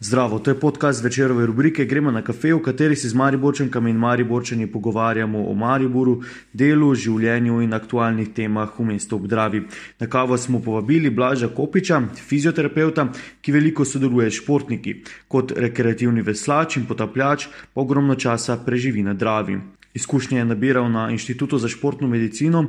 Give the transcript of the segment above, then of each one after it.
Zdravo, to je podcast večerove rubrike Gremo na kafe, v kateri se z Mariborčankami in Mariborčani pogovarjamo o Mariboru, delu, življenju in aktualnih temah v mestu obdravi. Na kavo smo povabili Blaža Kopiča, fizioterapeuta, ki veliko sodeluje s športniki. Kot rekreativni veslač in potapljač pa ogromno časa preživi na Dravi. Izkušnje je nabiral na Inštitutu za športno medicino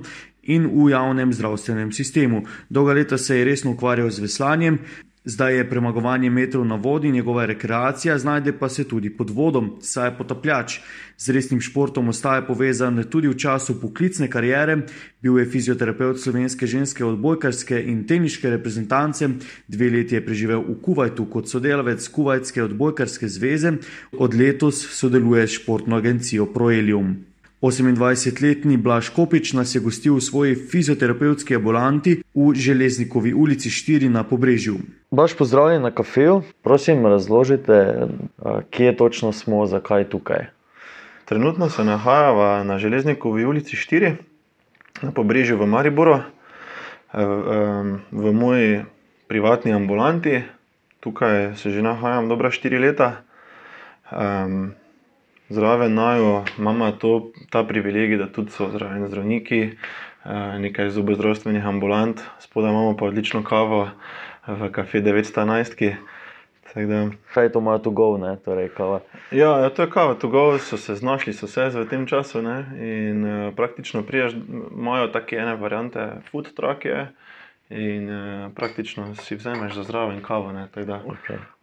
in v javnem zdravstvenem sistemu. Dolga leta se je resno ukvarjal z veslanjem, Zdaj je premagovanje metrov na vodi njegova rekreacija, znajde pa se tudi pod vodom, saj je potapljač. Z resnim športom ostaje povezan tudi v času poklicne karijere, bil je fizioterapeut slovenske ženske odbojkarske in teniške reprezentance, dve leti je preživel v Kuwaitu kot sodelavec Kuwaitske odbojkarske zveze, od letos sodeluje s športno agencijo Proelium. 28-letni Blaž Kopič nas je gostil v svoji fizioterapevtski ambulanti v Železnikovi ulici 4 na Pobrežju. Baš pozdravljen na kafeju. Prosim, razložite, kje točno smo, zakaj tukaj. Trenutno se nahajamo na Železnikovi ulici 4 na Pobrežju v Mariboru, v moji privatni ambulanti. Tukaj se že nahajam dobra štiri leta. Zraven naju imamo to, ta privilegij, da tudi so zraven zdravniki, nekaj zobozdravstvenih ambulant, spodaj imamo pa odlično kavo v devetsto enajstki. Tako da. Kaj to ima to go, ne, torej kava? Ja, ja, to je kava to go, so se znašli so se v tem času, ne, in praktično prideš, imajo take ene variante food trucke in praktično si vzameš za zraven kavo, ne, tako da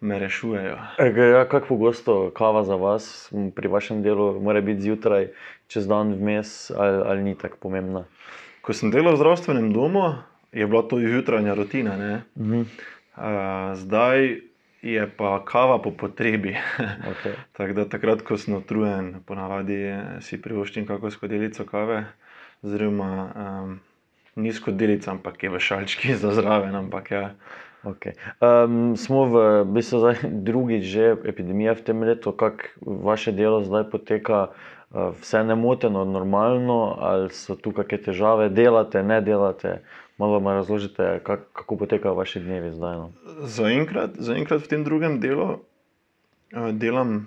me rešujejo. Ja, kako pogosto kava za vas pri vašem delu, mora biti zjutraj, čez dan, vmes ali, ali ni tako pomembna? Ko sem delal v zdravstvenem domu, je bila to jutranja rutina, ne. zdaj je pa kava po potrebi. Okej. Tako da takrat, ko sem utrujen, ponavadi si privoščim kako skodelico kave oziroma ni skodelica, ampak je v šalčki za zraven, ampak ja. Okej. smo v bistvu zdaj drugič že epidemija v tem letu, kako vaše delo zdaj poteka? vse nemoteno, normalno ali so tu kake težave, delate, ne delate? Malo mi razložite, kako potekajo vaši dnevi zdaj, no. Zaenkrat, zaenkrat v tem drugem delu, delam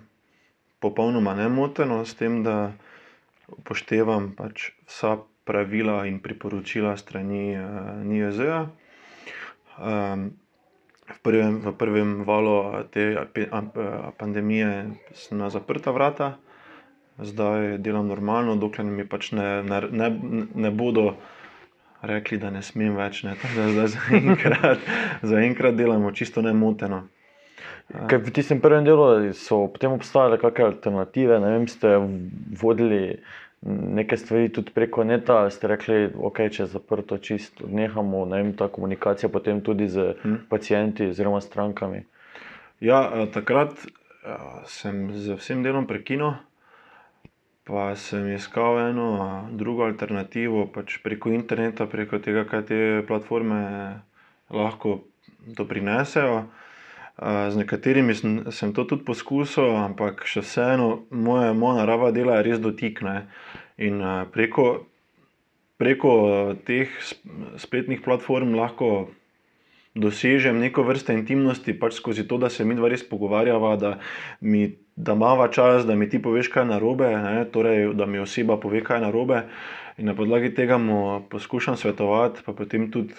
popolnoma nemoteno, s tem da upoštevam pač vsa pravila in priporočila strani NIJZ-ja. v prvem, v prvem valu te pandemije sem na zaprta vrata, zdaj delam normalno, dokler mi pač ne, ne, ne bodo rekli, da ne smem več, ne, tako da zdaj zaenkrat, zaenkrat delamo čisto nemoteno. Kaj v tistem prvem delu so potem obstajale kake alternative, ne vem, ste vodili neke stvari tudi preko neta ste rekli: "Okej, če je zaprto, čisto odnehamo." Ne vem, ta komunikacija potem tudi s pacienti oziroma strankami. Ja, takrat sem z vsem delom prekinil, pa sem iskal eno drugo alternativo pač preko interneta, preko tega, kaj te platforme lahko doprinesejo. Z nekaterimi sem, sem to tudi poskusil, ampak še vseeno moja, moja narava dela je res dotik, ne. In preko, preko teh spletnih platform lahko dosežem neke vrste intimnosti pač skozi to, da se midva res pogovarjava, da mi, da imava čas, da mi ti poveš, kaj je narobe, ne, torej da mi oseba pove, kaj je narobe. In na podlagi tega mu poskušam svetovati pa potem tudi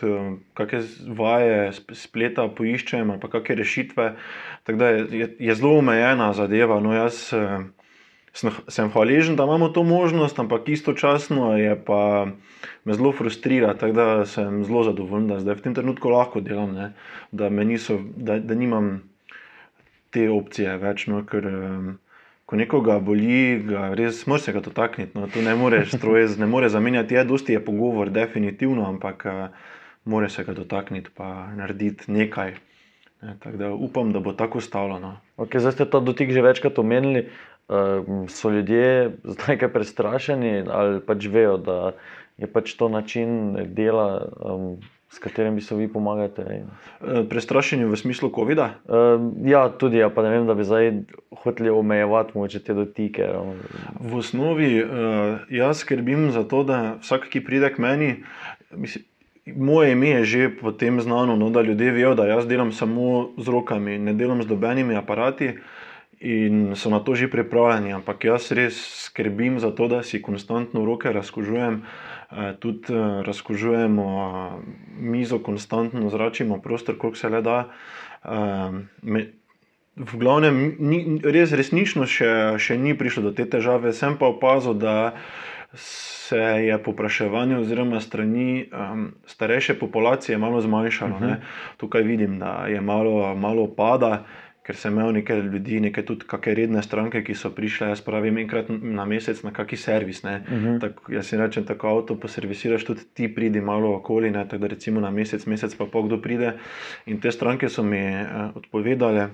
kake vaje s spleta poiščem pa kake rešitve. Tako da je, je zelo omejena zadeva, no, jaz sem, sem hvaležen, da imamo to možnost, ampak istočasno je pa me zelo frustrira, tako da sem zelo zadovoljen, da zdaj v tem trenutku lahko delam, ne. Da niso, da, da nimam te opcije več, no, ker ko nekoga boli, ga res, moraš se ga dotakniti, no, to ne moreš stroje ne more zamenjati, je dosti je pogovor definitivno, ampak moraš se ga dotakniti pa narediti nekaj. Ne, tako da upam, da bo tako ostalo, no. Okej, zdaj ste ta dotik že večkrat omenili. so ljudje zdaj kaj prestrašeni ali pač vejo, da je pač to način dela, s katerim v bistvu vi pomagate? prestrašeni v smislu covida? ja, tudi, ja, pa ne vem, da bi zdaj hoteli omejevati mogoče te dotike. V osnovi jaz skrbim za to, da vsak, ki pride k meni, mislim, moje ime je že potem znano, no, da ljudje vejo, da jaz delam samo z rokami, ne delam z dobenimi aparati. In so na to že pripravljeni, ampak jaz res skrbim za to, da si konstantno roke razkožujem, eh, tudi eh, razkožujemo mizo, konstantno zračimo prostor, koliko se le da. V glavnem, ni, res resnično še, še ni prišlo do te težave, sem pa opazil, da se je popraševanje oziroma strani um, starejše populacije malo zmanjšalo. Uh -huh. Tukaj vidim, da je malo, malo pada, ker sem imel nekaj ljudi, nekaj tudi kakšne redne stranke, ki so prišle, jaz pravim, enkrat na mesec na kaki servis. Uh -huh. tak, jaz si rečem, tako avto poservisiraš, tudi ti pridi malo okoli, ne? tako da recimo na mesec, mesec pa pol kdo pride. In te stranke so mi uh, odpovedale,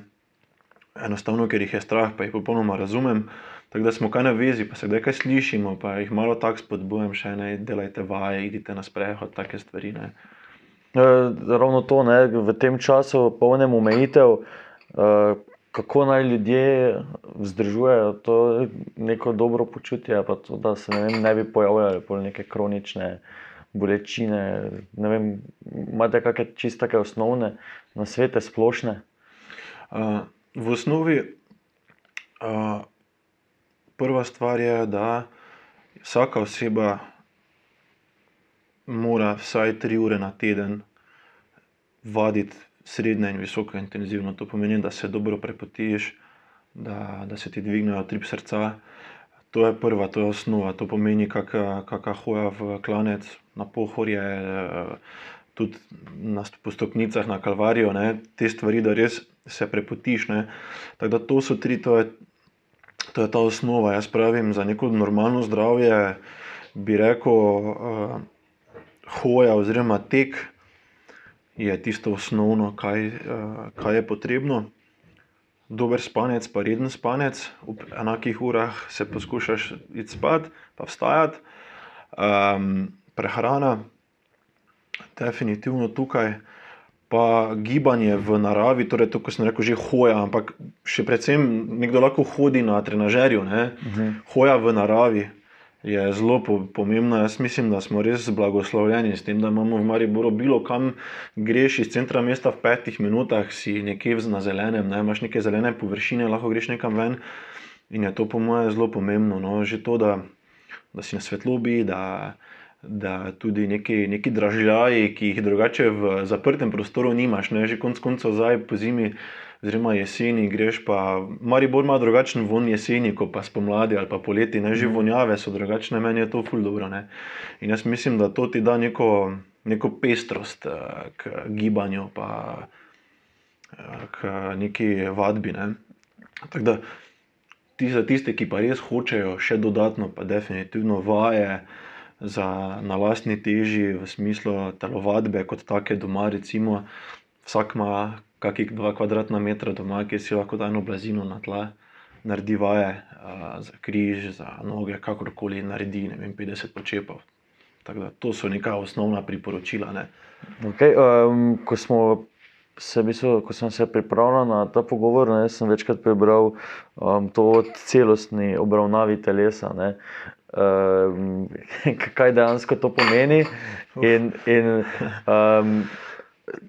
enostavno, ker jih je strah, pa jih popolnoma razumem. Tako da smo kaj na vezi, pa se kdaj kaj slišimo, pa jih malo tako spodbujam, še ne delajte vaje, idite na sprehod, take stvari. Ne. E, ravno to, ne, v tem času polnem omejitev, kako naj ljudje vzdržujejo to neko dobro počutje, pa to, da se ne, vem, ne bi pojavljali neke kronične bolečine. Ne vem, imate kakšne čiste osnovne na svete, splošne? Uh, v osnovi. Uh, prva stvar je, da vsaka oseba mora vsaj tri ure na teden vaditi srednje in visoko intenzivno. To pomeni, da se dobro prepotiš, da, da se ti dvignejo trip srca. To je prva, to je osnova. To pomeni, kakšna hoja v klanec, na pohorje, tudi na stopnicah, na kalvarijo, ne? te stvari, da res se prepotiš. Tako da to so tri, to je to je ta osnova. Jaz pravim, za neko normalno zdravje bi rekel, uh, hoja oziroma tek je tisto osnovno, kaj, uh, kaj je potrebno. Dober spanec, pa reden spanec, v enakih urah se poskušaš iti spat, pa vstajati. Um, prehrana, definitivno tukaj pa gibanje v naravi, torej to, ko sem rekel, že hoja, ampak še predvsem nekdo lahko hodi na trenažerju. Uh mhm. -huh. Hoja v naravi je zelo pomembna. Jaz mislim, da smo res blagoslovljeni s tem, da imamo v Mariboru bilo kam greš iz centra mesta v petih minutah, si nekje na zelenem, ne? imaš neke zelene površine, lahko greš nekam ven. In je to po mojem zelo pomembno. No? Že to, da, da si na svetlobi, da, da tudi neki, neki dražljaji, ki jih drugače v zaprtem prostoru nimaš, ne že konc koncev zdaj po zimi, oziroma jeseni, greš pa. Maribor ima drugačen von jeseni, kot pa spomladi ali pa poleti, ne že mhm. vonjave so drugačne, meni je to ful dobro. Ne? In jaz mislim, da to ti da neko, neko pestrost eh, k gibanju, pa eh, k neki vadbi. Ne? Tako da. Ti za tiste, ki pa res hočejo še dodatno, pa definitivno vaje, za na lastni teži, v smislu telovadbe, kot take doma. Recimo, vsak ima kakih dva kvadratna metra doma, ki si lahko da eno blazino na tla, naredi vaje uh, za križ, za noge, kakorkoli naredi, ne vem, 50 počepov. Da, to so neka osnovna priporočila. Ne. Okay, um, ko, smo se, mislim, ko sem se pripravljal na ta pogovor, ne, sem večkrat prebral um, to o celostni obravnavi telesa. Ne um, kaj dejansko to pomeni. In, in um,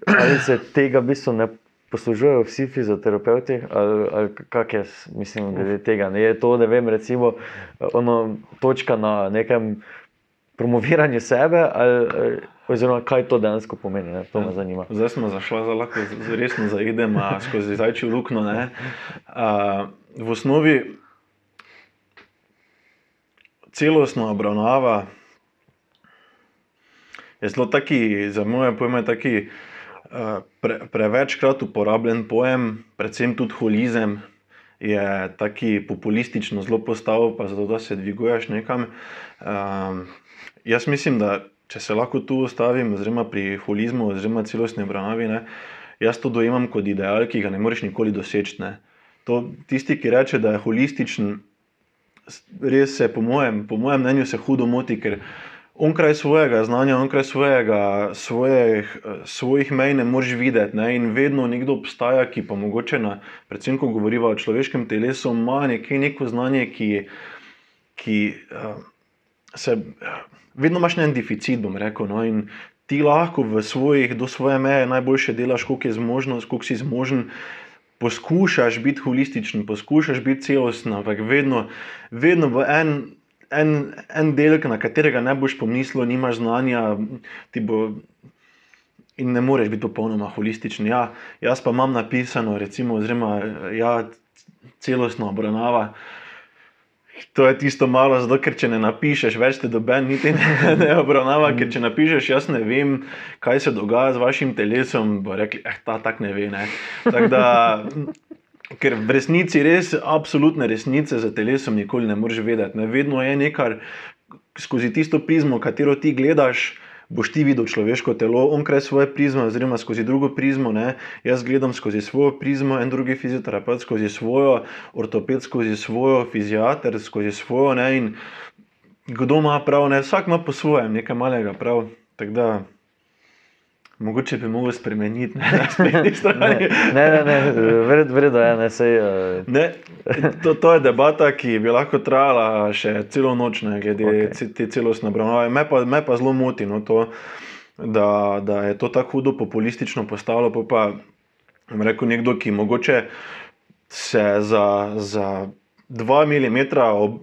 ali se tega v bistvu ne poslužujejo vsi fizioterapeuti, ali, ali kaj jaz mislim glede tega. Ne? Je to, da vem, recimo, ono, točka na nekem promoviranju sebe. Ali, Oziroma, kaj to dejansko pomeni, ne? to me ja. zanima. Zdaj smo zašli za lahko, resno zaidemo skozi zajčjo luknjo. Uh, v osnovi celostna obravnava je zelo taki, za moje pojme, taki pre, prevečkrat uporabljen pojem, predvsem tudi holizem. Je taki populistično zelo postavljen, pa zato da se dviguješ nekam. Um, jaz mislim, da če se lahko tu ustavim, oziroma pri holizmu, oziroma celostni obravnavi, ne, jaz to dojemam kot ideal, ki ga ne moreš nikoli doseči. Tisti, ki reče, da je holističen, res se, po mojem, po mojem mnenju, se hudo moti, ker onkraj svojega znanja, onkraj svojega, svojih, svojih mej ne moreš videti. Ne? In vedno nekdo obstaja, ki pa mogoče, na, predvsem ko govorimo o človeškem telesu, ima nekaj neko znanje, ki, ki uh, se. Uh, Vedno imaš en deficit, bom rekel. No, ti lahko v svojih, do svoje meje najboljše delaš, koliko je zmožno, koliko si zmožen. Poskušaš biti holističen, poskušaš biti celosten, ampak vedno, vedno bo en, en, en del, na katerega ne boš pomislil, nimaš znanja, ti bo. In ne moreš biti popolnoma holističen. Ja, jaz pa imam napisano, recimo, oziroma, ja, celostno obravnava. To je tisto malo, zato ker če ne napišeš, več te doben niti ne, ne obravnava, ker če napišeš, jaz ne vem, kaj se dogaja z vašim telesom, bo rekli, eh, ta tak ne ve. Ne. Tak da, ker v resnici res, absolutne resnice za telesom nikoli ne moreš vedeti. Ne. Vedno je nekaj skozi tisto prizmo, katero ti gledaš boš ti videl človeško telo, onkraj svoje prizme, oziroma skozi drugo prizmo. Ne? Jaz gledam skozi svojo prizmo, en drugi fizioterapeut skozi svojo, ortoped skozi svojo, fizijater skozi svojo. Ne? In kdo ima prav, ne? vsak ima po svojem, nekaj malega prav. Mogoče bi spremenili na spletni strani. Ne, ne, ne, vredno, vredno je, ne, sej, uh... ne, to, to je debata, ki bi lahko trajala še celo noč, ne, glede okay. te celostne obravnave. Me, me pa zelo moti, no, to, da, da je to tako hudo populistično postalo. Pa, pa rekel nekdo, ki mogoče se za, za dva milimetra ob,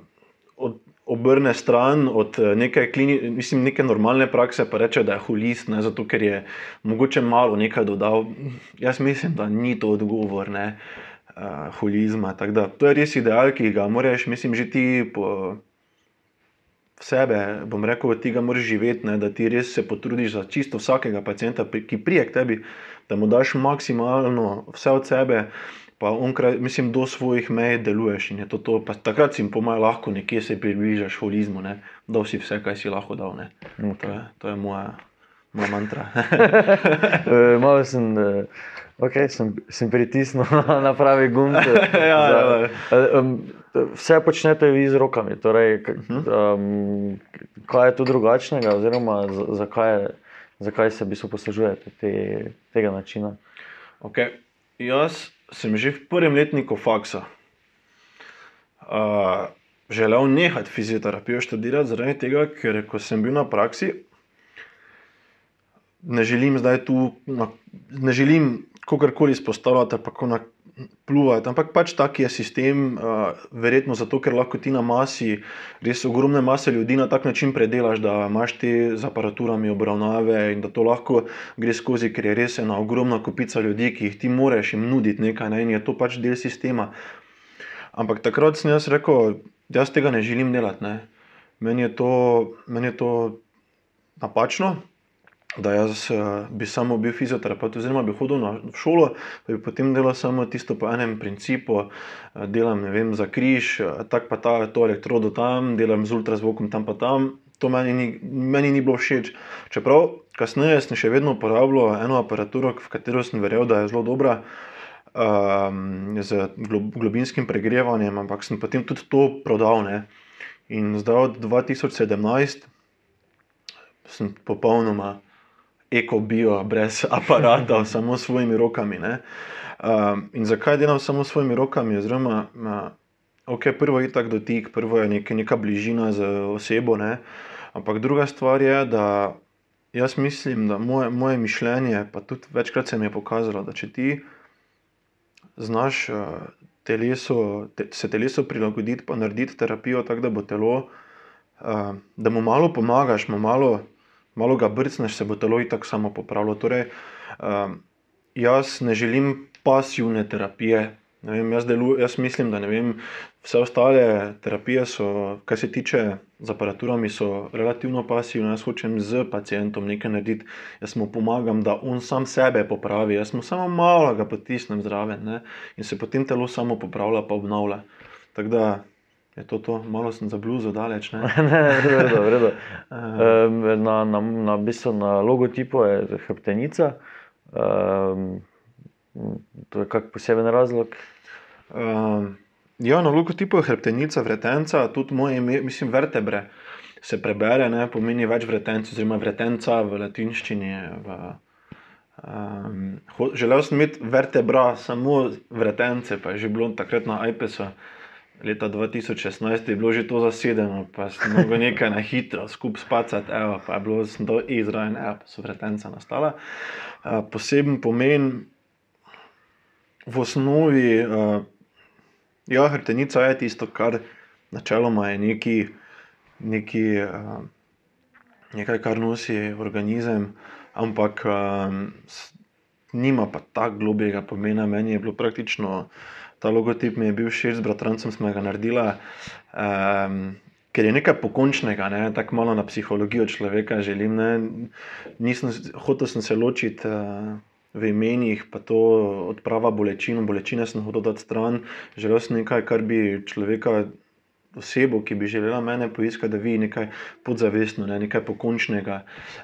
obrne stran od eh, neke, klini, mislim, neke normalne prakse, pa reče, da je holist, ne, zato ker je mogoče malo nekaj dodal. Jaz mislim, da ni to odgovor ne, uh, holizma. Da, to je res ideal, ki ga moraš, mislim, že ti po sebe, bom rekel, ti ga moraš živeti, ne, da ti res se potrudiš za čisto vsakega pacijenta, ki prije k tebi, da mu daš maksimalno vse od sebe pa onkraj, mislim, do svojih mej deluješ in je to to. Pa takrat si jim pomaj lahko nekje se približaš holizmu, ne? da si vse, kaj si lahko dal. Okay. To, je, to je moja, moja mantra. Eh, malo sem. Uh... Okay, sem, sem pritisnil na pravi gumb. ja, za, ja, ja. Vse počnete vi z rokami. Torej, um, kaj je tu drugačnega, oziroma zakaj, zakaj se bi poslužujete te, tega načina? Okay. Jaz sem že v prvem letniku faksa uh, želel nehati fizioterapijo študirati, zaradi tega, ker ko sem bil na praksi, ne želim zdaj tu, na, ne želim kogarkoli izpostavljati, pa kako na. Pluvati. Ampak pač tak je sistem, uh, verjetno zato, ker lahko ti na masi, res ogromne mase ljudi na tak način predelaš, da imaš te z aparaturami obravnave in da to lahko gre skozi, ker je res ena ogromna kupica ljudi, ki jih ti moraš jim nuditi nekaj ne? in je to pač del sistema. Ampak takrat sem jaz rekel, da jaz tega ne želim delati. Ne? Meni, je to, meni je to napačno da jaz uh, bi samo bil fizioterapeut, oziroma bi hodil na šolo, da bi potem delal samo tisto po enem principu, uh, delam vem, za križ, uh, tako pa ta, to elektrodo tam, delam z ultrazvokom tam pa tam. To meni ni, meni ni bilo všeč. Čeprav kasneje sem še vedno uporabljal eno aparaturo, v katero sem verjel, da je zelo dobra. Um, z globinskim pregrevanjem, ampak sem potem tudi to prodal. Ne? In zdaj od 2017 sem popolnoma eko-bio, brez aparata, samo s svojimi rokami. Um, in zakaj delam samo s svojimi rokami? Oziroma, okay, prvo je tako dotik, prvo je nek, neka bližina z osebo. Ne? Ampak druga stvar je, da jaz mislim, da moje, moje mišljenje, pa tudi večkrat se mi je pokazalo, da če ti znaš uh, telesu, te, se telesu prilagoditi, pa narediti terapijo tako, da bo telo, uh, da mu malo pomagaš, mu malo malo ga brcneš, se bo telo in tako samo popravilo. Torej, um, jaz ne želim pasivne terapije. Vem, jaz, delu, jaz mislim, da vem, vse ostale terapije, so, kar se tiče z aparaturami, so relativno pasivne. Jaz hočem z pacijentom nekaj narediti, jaz mu pomagam, da on sam sebe popravi, jaz mu samo malo ga potisnem zraven ne? in se potem telo samo popravlja, pa obnavlja. Tako da Je to, to? malo sem za bluzo daleč. Ne, ne, vredo, vredo. Um, na, na, na, bistvu na logotipu je hrbtenica. Um, to je kak poseben razlog. Um, ja, na logotipu je hrbtenica, vretenca, tudi moje ime, mislim, vertebre. Se prebere, ne, pomeni več vretenc, oziroma vretenca v latinščini. V, um, želel sem imeti vertebra, samo vretence, pa je že bilo takrat na iPesu leta 2016 je bilo že to zasedeno, pa sem mogel nekaj na hitro, skupaj spacati, evo, pa je bilo to Izrael, evo, pa so vretenca nastala. Uh, poseben pomen v osnovi, uh, ja, hrtenica je tisto, kar načeloma je neki, neki, uh, nekaj, kar nosi organizem, ampak um, nima pa tako globjega pomena. Meni je bilo praktično ta logotip, mi je bil všeč, z bratrancem smo ga naredili. Um, Ker je nekaj pokončnega, ne? tako malo na psihologijo človeka želim. Nisem, hotel sem se ločiti uh, v imenih, pa to odprava bolečin, bolečine sem hotel dati stran. Želel sem nekaj, kar bi človeka, osebo, ki bi želela mene poiskati, da vidi nekaj podzavestno, ne? nekaj pokončnega.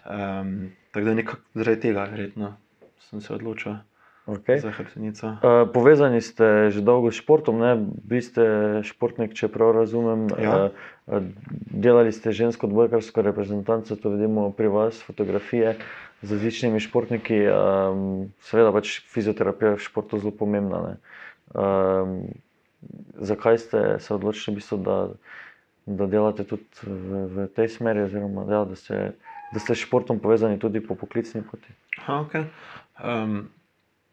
Um, tako da nekaj zaradi tega, verjetno sem se odločil Okay. za hrbtenico. Uh, povezani ste že dolgo s športom, ne? vi ste športnik, če prav razumem. Ja. Uh, delali ste žensko odbojkarsko reprezentanco, to vidimo pri vas, fotografije z različnimi športniki. Um, seveda pač fizioterapija je v športu zelo pomembna. Um, zakaj ste se odločili, v bistvu, da, da delate tudi v, v tej smeri, oziroma ja, da, ste, da ste s športom povezani tudi po poklicni poti? Aha, okay. um,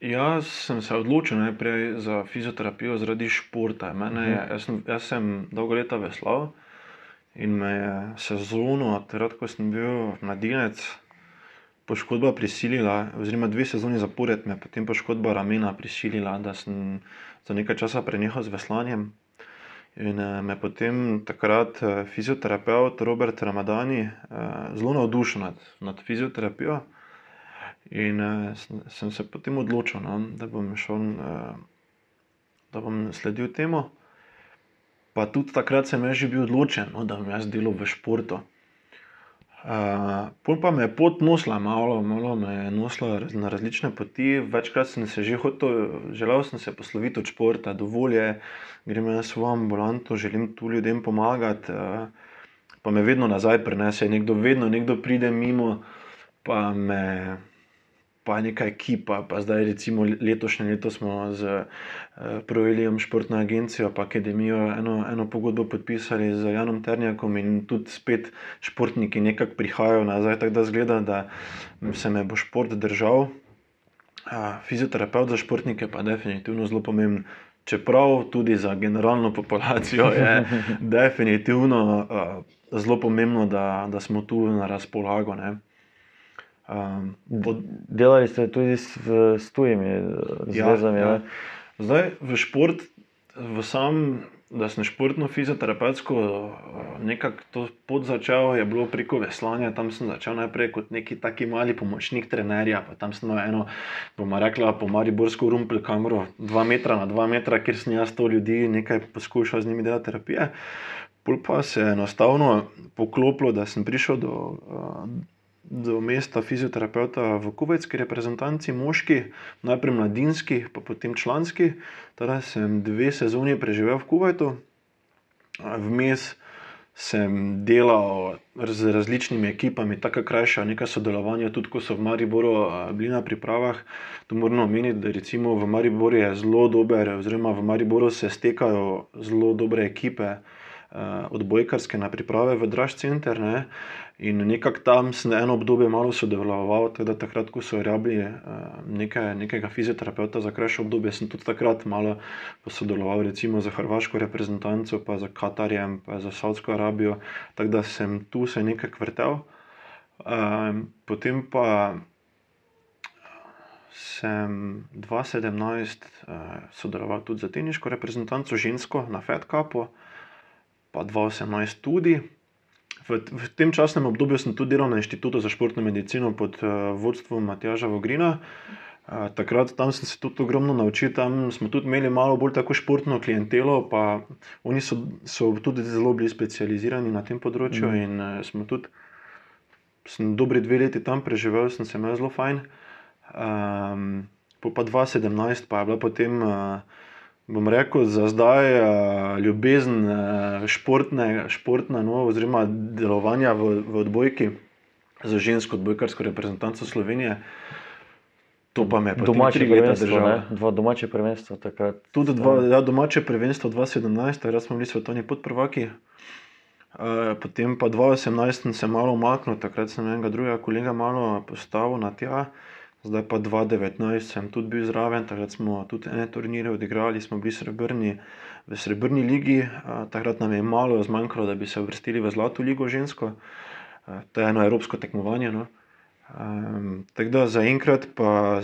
jaz sem se odločil najprej za fizioterapijo zaradi športa. Mene je, jaz, sem, jaz sem dolgo leta veslal in me je sezono, takrat, ko sem bil mladinec, poškodba prisilila, oziroma dve sezoni zapored me je potem poškodba ramena prisilila, da sem za nekaj časa prenehal z veslanjem. In uh, me potem takrat uh, fizioterapeut Robert Ramadani uh, zelo navdušil nad, nad fizioterapijo. In uh, sem, se potem odločil, no, da, bom šel, uh, da bom sledil temu. Pa tudi takrat sem že bil odločen, no, da bom jaz delal v športu. Uh, pol pa me je pot nosila, malo, malo me je nosila na različne poti. Večkrat sem se že hotel, želel sem se posloviti od športa, dovolj je, grem na svojo ambulanto, želim tu ljudem pomagati. Uh, pa me vedno nazaj prenese, nekdo vedno, nekdo pride mimo, pa me pa neka ekipa, pa zdaj recimo letošnje leto smo z uh, Proelijem športno agencijo, pa akademijo eno, eno pogodbo podpisali z Janom Ternjakom in tudi spet športniki nekako prihajajo nazaj, tako da zgleda, da se me bo šport držal. Uh, fizioterapeut za športnike pa je definitivno zelo pomemben. Čeprav tudi za generalno populacijo je definitivno uh, zelo pomembno, da, da smo tu na razpolago. Ne. Um, pod... Delali ste tudi s, s tujimi zvezami. Ja, ja. Zdaj v šport, v sam, da sem športno fizioterapevtsko nekako to pot začel, je bilo preko veslanja. Tam sem začel najprej kot neki taki mali pomočnik trenerja. Tam sem imel eno, bomo rekla, po Mariborsko rumpel kamero, dva metra na dva metra, kjer sem jaz to ljudi nekaj poskušal z njimi delati terapije. Pol pa se je enostavno poklopilo, da sem prišel do. Uh, do mesta fizioterapeuta v kuvajski reprezentanci, moški, najprej mladinski, pa potem članski. Teda sem dve sezoni preživel v Kuvajtu, vmes sem delal z različnimi ekipami, tako krajša neka sodelovanja, tudi ko so v Mariboru bili na pripravah. To moramo omeniti, da recimo v Mariboru je zelo dober, oziroma v Mariboru se stekajo zelo dobre ekipe. Odbojkarske na priprave v Draž center. Ne. In nekako tam sem eno obdobje malo sodeloval, teda takrat, ko so rabili uh, nekaj, nekega fizioterapeuta za krajše obdobje, sem tudi takrat malo sodeloval, recimo za hrvaško reprezentanco, pa za Katarjem, pa za Saudsko Arabijo, tako da sem tu se nekaj vrtel. Um, potem pa sem 2017 uh, sodeloval tudi za teniško reprezentanco, žensko na FedCapu, pa 2018 tudi. V, v tem časnem obdobju sem tudi delal na Inštitutu za športno medicino pod uh, vodstvom Matjaža Vogrina. Uh, takrat tam sem se tudi ogromno naučil, tam smo tudi imeli malo bolj tako športno klientelo, pa oni so, so tudi zelo bili specializirani na tem področju mm. in uh, smo tudi, sem dobri dve leti tam preživel, sem se imel zelo fajn. Um, po pa 2017 pa je bila potem. Uh, bom rekel, za zdaj uh, ljubezen uh, športne, športna, no, oziroma delovanja v, v odbojki za žensko odbojkarsko reprezentanco Slovenije. To pa me je Domače prvenstvo, ne? dva domače prvenstva takrat. Tudi dva, ja, domače prvenstvo 2017, takrat smo bili svetovni podprvaki. Uh, potem pa 2018 sem se malo umaknil, takrat sem enega drugega kolega malo postavil na tja. Zdaj pa 2019 sem tudi bil zraven, takrat smo tudi ene turnire odigrali, smo bili srebrni v srebrni ligi. Takrat nam je malo zmanjkalo, da bi se uvrstili v zlato ligo žensko. To je eno evropsko tekmovanje. No? Um, tako da zaenkrat pa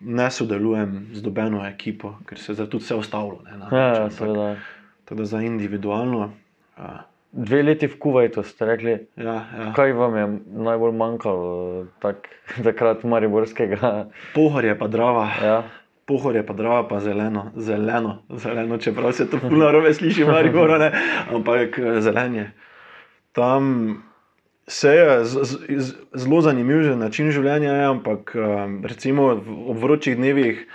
ne sodelujem z nobeno ekipo, ker se je tudi vse ustavilo. ne, namreč, Ja, ja. Tako da za individualno. Uh, Dve leti v Kuwaitu ste rekli, ja, ja. kaj vam je najbolj manjkalo tak, takrat Mariborskega? Pohor je pa drava, Ja. pohor je pa drava, pa zeleno, zeleno, zeleno čeprav se to puno robe sliši, Maribor, ne, ampak eh, zelen je. Tam se je z, z, z, zelo zanimiv že način življenja, je, ampak um, recimo v- vročih dnevih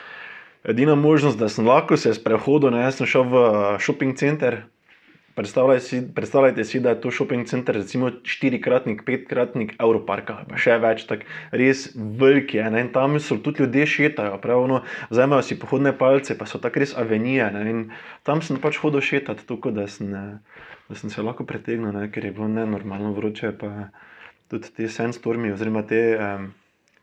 edina možnost, da sem lahko se sprehodil, ne, jaz sem šel v eh, shopping center. Predstavljajte si, predstavljajte si, da je to shopping center, recimo štirikratnik, petkratnik Evroparka, pa še več, tako res veliki. ne, In tam so tudi ljudje šetajo, pravno, vzemajo si pohodne palce, pa so tako res avenije. Ne, in tam sem pač hodil šetati, tako da sem, da sem se lahko pretegnil, ne, ker je bilo nenormalno vroče. Pa tudi te sandstormi, oziroma te, um,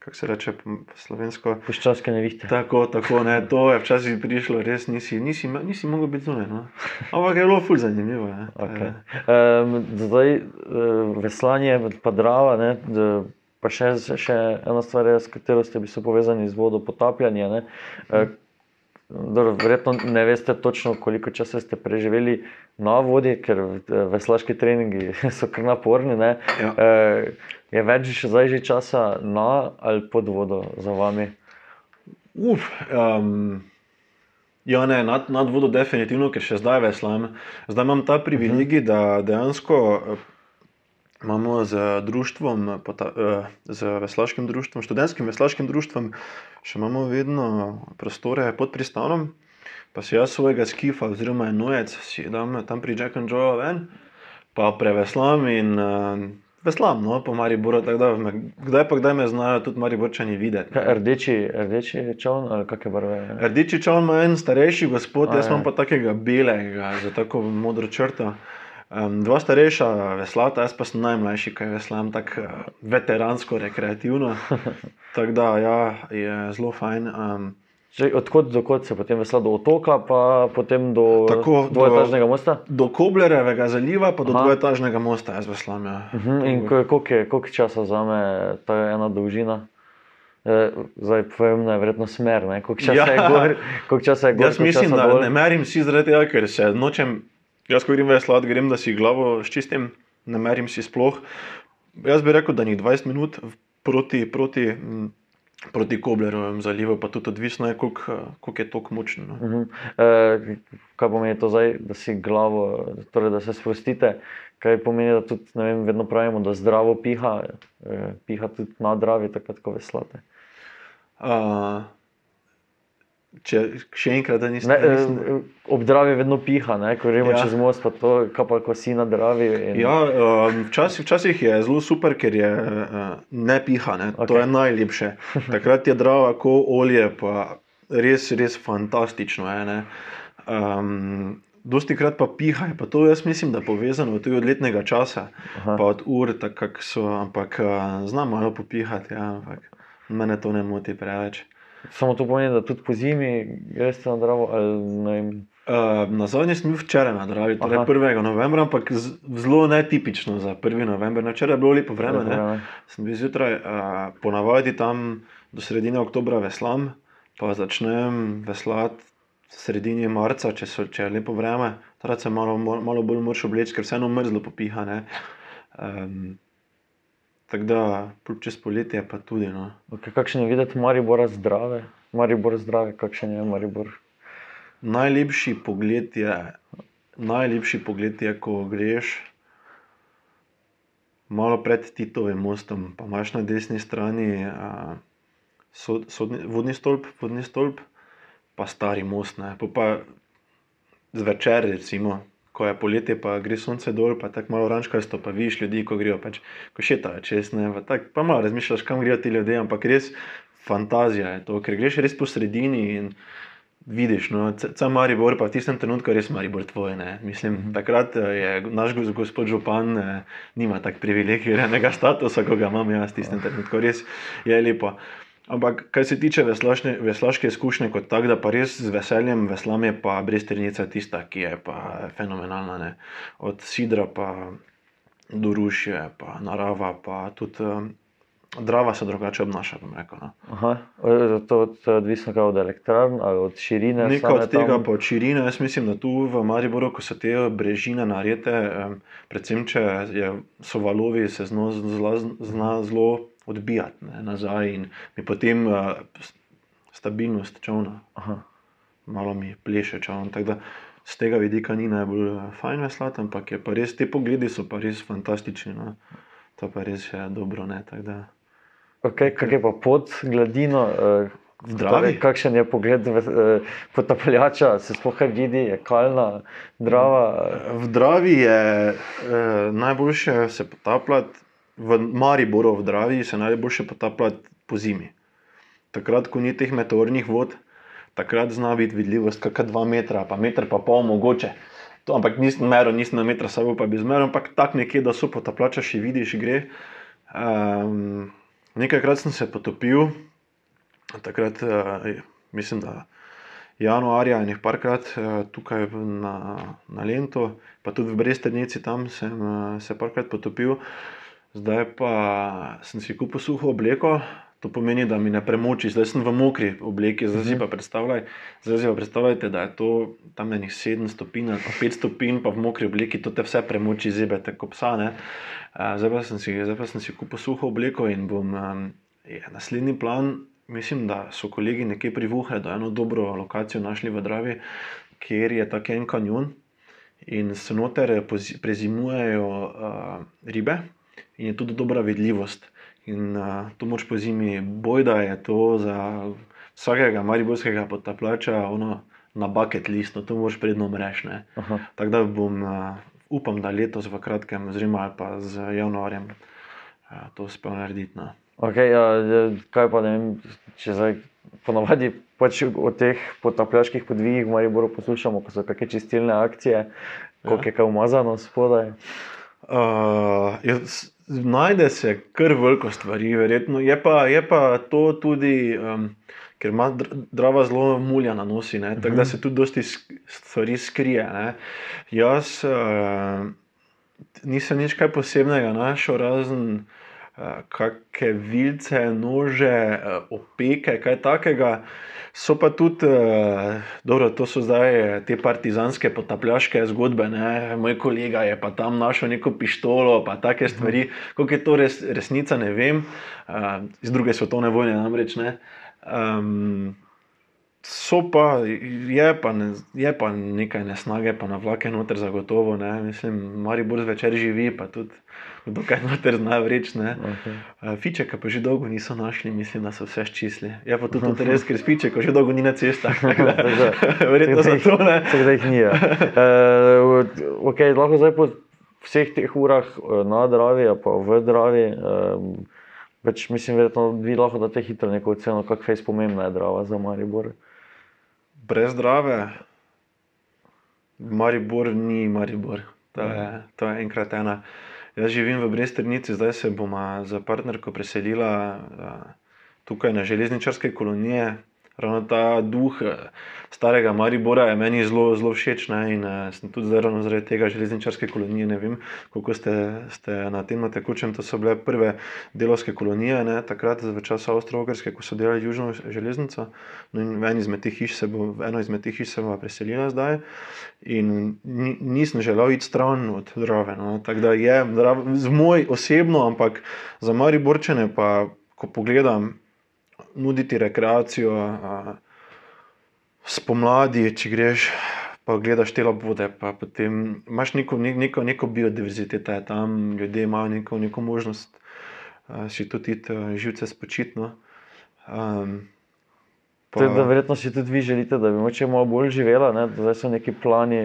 kako se reče po slovensko. Puščavske nevihte. Tako, tako, ne, to je včasih prišlo, res nisi, nisi, nisi mogel biti zunaj. No. Ampak je bilo ful zanimivo. Ne. Okay. Eh, Um, zdaj, uh, veslanje, pa drava, ne, pa še, še ena stvar, je, s katero ste bili povezani z vodo, potapljanje. Ne, uh, dobro, verjetno ne veste točno, koliko časa ste preživeli na vodi, ker veslaški treningi so kar naporni. Ne. Ja. Uh, je več že zdaj že časa na ali pod vodo za vami? Uf, um, ja, ne, nad, nad vodo definitivno, ker še zdaj veslam. Zdaj imam ta privilegij, da dejansko imamo z društvom, pota, eh, z veslaškim društvom, študentskim veslaškim društvom, še imamo vedno prostore pod pristanom. Pa si jaz svojega skifa, oziroma enojec, si dam tam pri Jack and Joe ven, pa preveslam in uh, veslam, no, po Mariboru. Da, me, kdaj pa kdaj me znajo tudi Mariborčani videti. Kaj, rdeči, rdeči čovn ali kakšne barve? Rdeči čovn ima en starejši gospod, A, jaz ja. imam pa takega belega, za tako modro črto. Um, dva starejša veslata, jaz pa sem najmlajši, kaj veslam, tako uh, veteransko, rekreativno. Tako da ja, je zelo fajn. Um, Že odkot do kod se potem vesla do otoka, pa potem do Tako, do- dvoetažnega mosta? do Koblerevega zaliva, pa do Aha. dvoetažnega mosta, jaz veslam. Ja. Mhm, In ko- koliko časa vzame ta ena dolžina? Eh, Zdaj, pomembna je verjetno smer, koliko časa Ja. je gor, časa je gor. Jaz mislim, da dol. ne merim si zaradi tega, ker se nočem, jaz ko grem veslat, grem, da si glavo ščistim, ne merim si sploh. Jaz bi rekel, da njih 20 minut proti, proti, proti Koblerovem zalivu, pa tudi odvisno je, koliko, koliko je tok močno. No. Mhm. Eh, Kaj pomeni to zdaj, da si glavo, torej da se sprostite? Kaj pomeni, da tudi vem, vedno pravimo, da zdravo piha, eh, piha tudi na dravi, takrat, ko veslate. Uh, če še enkrat, da nisem. Nisem eh, ob dravi vedno piha, ne? ko gremo ja. Čez most, pa to, kaj pa ko si na dravi. In... Ja, um, včasih, včasih je zelo super, ker je uh, ne piha, ne? Okay. to je najlepše. Takrat je drava, ko olje, pa res, res fantastično je. ne. Um, Dosti krat pa piha, pa to jaz mislim, da je povezano tudi od letnega časa, Aha. pa od ur, tako kak so, ampak uh, znam malo popihati, ja, ampak mene to ne moti preveč. Samo to pomeni, da tudi po zimi greš na dravo. Ali, Uh, na zadnji sem bil včeraj na Dravi, torej Aha. 1. novembra, ampak zelo netipično za 1. november. Na Včeraj je bilo lepo vreme, ne? sem bil zjutraj, uh, ponavadi tam do sredine oktobra veslam, pa začnem veslati sredini marca, če, so, če je lepo vreme, takrat se malo, malo bolj moraš obleči, ker vseeno mrzlo popiha. ne. Um, Tako da čez poletje pa tudi. No. Okay, kakšen je videti Maribora zdrave? Maribor zdrave, kakšen je Maribor? Najlepši pogled je, najlepši pogled je, ko greš malo pred Titovim mostom, pa imaš na desni strani a, sod, sodni, vodni stolp, vodni stolp, pa stari most. Ne. Po pa zvečer, recimo, ko je poletje, pa gre sonce dol, pa tako malo oranžkasto, pa vidiš ljudi, ko grejo, pač, ko šetajo čez, ne, pa, tak, pa malo razmišljaš, kam grejo ti ljudje, ampak res fantazija je to, ker greš res po sredini in vidiš, no, ca Maribor, pa v tistem trenutku res Maribor tvoj. Ne. Mislim, takrat eh, je naš gospod Župan, eh, nima tak privilegiranega statusa, kot ga imam jaz v tistem trenutku, res je lepo. Ampak, kar se tiče veslašne, veslaške izkušnje, kot tak, da pa res z veseljem veslam, je pa Brezternica tista, ki je pa fenomenalna. Ne. Od Sidra pa do Rušje, pa narava, pa tudi um, Drava se drugače obnaša. Rekel, no. Aha, to je odvisno od elektrarn ali od širine. Nekaj od tega, pa od širine. Jaz mislim, da tu v Mariboru, ko so te brežine narete, predvsem če je, so valovi, se zna zelo odbijati ne, nazaj in mi potem uh, stabilnost čovna. Aha. Malo mi pleše čovn. Z tega vidika ni najbolj fajn veslati, ampak pa res, te pogledi so pa res fantastični. No. To pa res je dobro. Ne, Okay, kaj je pa pod gladino? Uh, kakšen je pogled potapljača, se sploh kaj vidi, je kalna, drava? V Dravi je uh, najboljše se potapljati, v Mariboru, v Dravi se najboljše potapljati po zimi. Takrat, ko ni teh meteornih vod, takrat zna biti vidljivost kakšna dva metra, pa meter pa pol mogoče. To, ampak nisem meril, nisem na metra sabo, pa bi zmeril, ampak tako nekje, da so potapljača še vidiš, gre. Um, Nekajkrat sem se potopil, takrat, uh, mislim, da januarja in jih parkrat uh, tukaj na, na Lento, pa tudi v Brestenici tam sem uh, se parkrat potopil. Zdaj pa sem si kupil suho obleko, to pomeni, da mi ne premoči, zdaj sem v mokri obleki, zdaj si pa mhm. predstavljaj, zdaj si pa predstavljajte, da je to tam nekaj 7 stopinj ali 5 stopinj, pa v mokri obleki to te vse premoči, zebete kot psa. Ne? Zdaj pa, si, zdaj pa sem si kupil suho obleko in bom je, naslednji plan. Mislim, da so kolegi nekje privuhali, da je eno dobro lokacijo našli v Dravi, kjer je tako en kanjon in se noter prezimujejo uh, ribe je tudi dobra vidljivost. In uh, to moč po zimi, boj da je to za vsakega mariborskega potapljača ono, na bucket list, no to moš predno mrežne. Tako da bom uh, upam, da letos v kratkem, oziroma pa z januarjem, to uspel narediti. No. Okay, ja, kaj pa ne vem, če zdaj ponovadi pač o teh potapljaških podvigih v Mariboru poslušamo, ko so kakšne čistilne akcije, koliko ja. je kaj umazano spodaj. Uh, najde se kar veliko stvari, verjetno. Je pa, je pa to tudi. Um, ker ima drava zelo mulja na nosi, uh -huh. tako da mhm. se tudi dosti stvari skrije. Ne. Jaz uh, nisem nič kaj posebnega našel, razen kakšne vilce, nože, uh, opeke, kaj takega. So pa tudi, uh, dobro, to so zdaj te partizanske potapljaške zgodbe. Ne. Moj kolega je pa tam našel neko pištolo, pa take stvari. Kako je to res, resnica, ne vem. Iz druge svetovne vojne namreč ne. Um, so pa, je pa, ne, je pa nekaj nesnage, pa na vlake noter zagotovo. Ne. Mislim, Maribor zvečer živi, pa tudi dokaj noter zna vreč. Okay. Uh, fiče, ki pa že dolgo niso našli, mislim, da so vse ščisli. Je pa tudi res, ker spiče, ko že dolgo ni na cestah. Verjetno za to ne. Tako da jih ni. Uh, okay, lahko zdaj po vseh teh urah uh, na Dravi, pa v Dravi. Um, Več mislim, da vi lahko date hitro neko oceno, kako je spomembna drava za Maribor. Brez zdrave, Maribor ni Maribor. To je, to je enkrat ena. Jaz živim v Brestrnici, zdaj se bomo za partnerko preselila tukaj na železničarske kolonije, ravno ta duh eh, starega Maribora je meni zelo, zelo všeč. Ne? In uh, sem tudi zdaj ravno zaradi tega železničarske kolonije. Ne vem, koliko ste, ste na tem tekočem. To so bile prve delovske kolonije, ne? takrat v času Avstralske, ko so delali južno železnico. No, in v eno izmed teh hiš se bo, hiš se bo preselila zdaj. In nisem želel iti stran od Drave. No? Tako da je z moj osebno, ampak za Mariborčene pa. Ko pogledam, nuditi rekreacijo. Spomladi, če greš, pa gledaš te labode, pa potem imaš neko, neko, neko biodiverziteto, tam ljudje imajo neko, neko možnost si tudi živce spočitno. Um, Pa... Da, verjetno si tudi vi želite, da bi moče malo bolj živela, ne? da so neki plani,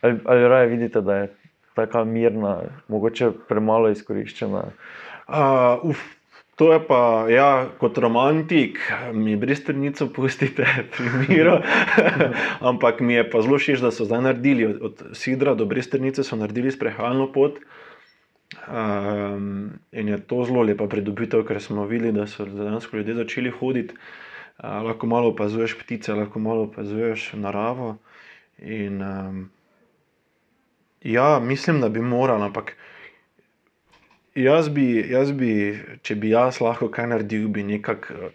ali, ali raje vidite, da je tako mirna, mogoče premalo izkoriščena. Uh, uf, To je pa, ja, kot romantik, mi bristrnico pustite pri miru. Ampak mi je pa zelo všeč, da so zdaj naredili od, od Sidra do bristrnice, so naredili sprehajalno pot. Um, in je to zelo lepa pridobitev, ker smo videli, da so dejansko ljudje začeli hoditi. Uh, lahko malo opazuješ ptice, lahko malo opazuješ naravo. In, um, ja, mislim, da bi morali, ampak jaz bi, jaz bi, če bi jaz lahko kaj naredil, bi nekako eh,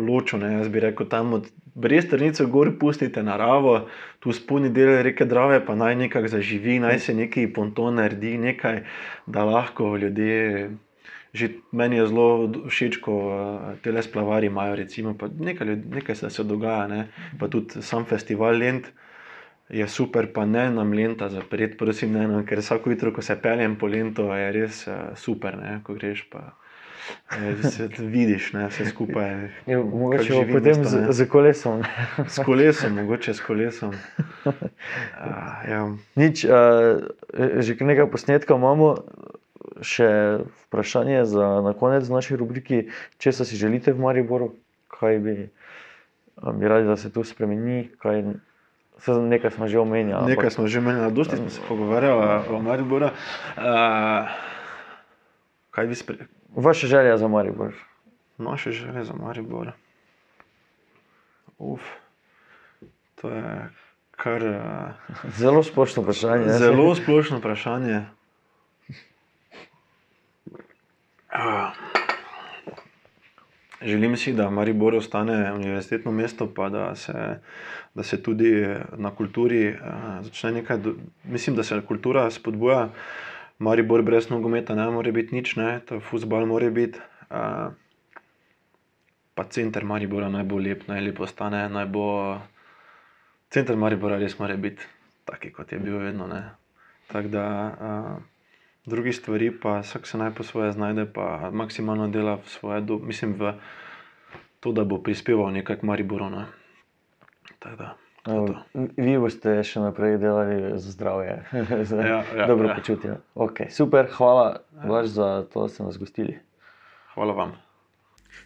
ločil. Ne? Jaz bi rekel, tam od Brestrnice gor pustite naravo, tu spodnji del reke Drave, pa naj nekako zaživi, naj se neki ponton naredi, nekaj, da lahko ljudje. Že meni je zelo všeč, ko uh, te le splavari imajo, recimo, nekaj, nekaj se dogaja, ne? pa tudi sam festival Lend. Uh, je super, pa ne nam lenta zapreti, prosim, ne, no, ker vsako jutro, ko se peljem po lento, je res uh, super, ne, ko greš pa. Se vidiš, ne, vse skupaj. Je, mogoče živim, potem z, z kolesom. S kolesom, mogoče s kolesom. Uh, ja. Nič, uh, že nekaj posnetka imamo, še vprašanje za na konec naše rubrike. Če si želite v Mariboru, kaj bi, bi radi, da se tu spremeni, kaj Nekaj smo že omenjali. Nekaj smo že omenjali, dosti smo se pogovarjali o Mariboru. Uh, kaj bi sprejeli? Vaše želje za Maribor? Naše želje za Maribor. Uf, to je kar. Uh, zelo splošno vprašanje. Zelo splošno vprašanje. Uh. Želim si, da Maribor ostane univerzitetno mesto, pa da se, da se tudi na kulturi uh, začne nekaj. Do, mislim, da se kultura spodbuja. Maribor brez nogometa ne more biti nič, ne, to futbal mora biti. Uh, pa center Maribora naj bo lep, naj lepo ostane, naj bo. Center Maribora res mora biti taki, kot je bil vedno. Tako da. Uh, drugi stvari, pa vsak se naj po svoje znajde, pa maksimalno dela v svoje, do, mislim, v to, da bo prispeval nekaj k Mariboru. Ne. Vi boste še naprej delali za zdravje, za ja, ja, dobro ja. počutje. Okay, super, hvala ja. za to, da ste nas gostili. Hvala vam.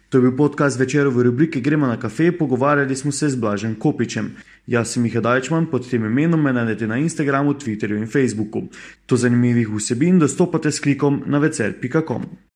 To je bil podcast večer v rubriki Gremo na kafe, pogovarjali smo se z Blažen Kopičem. Jaz sem Miha Dajčman, pod tem imenom me najdete na Instagramu, Twitterju in Facebooku. Do zanimivih vsebin dostopate s klikom na vecer.com.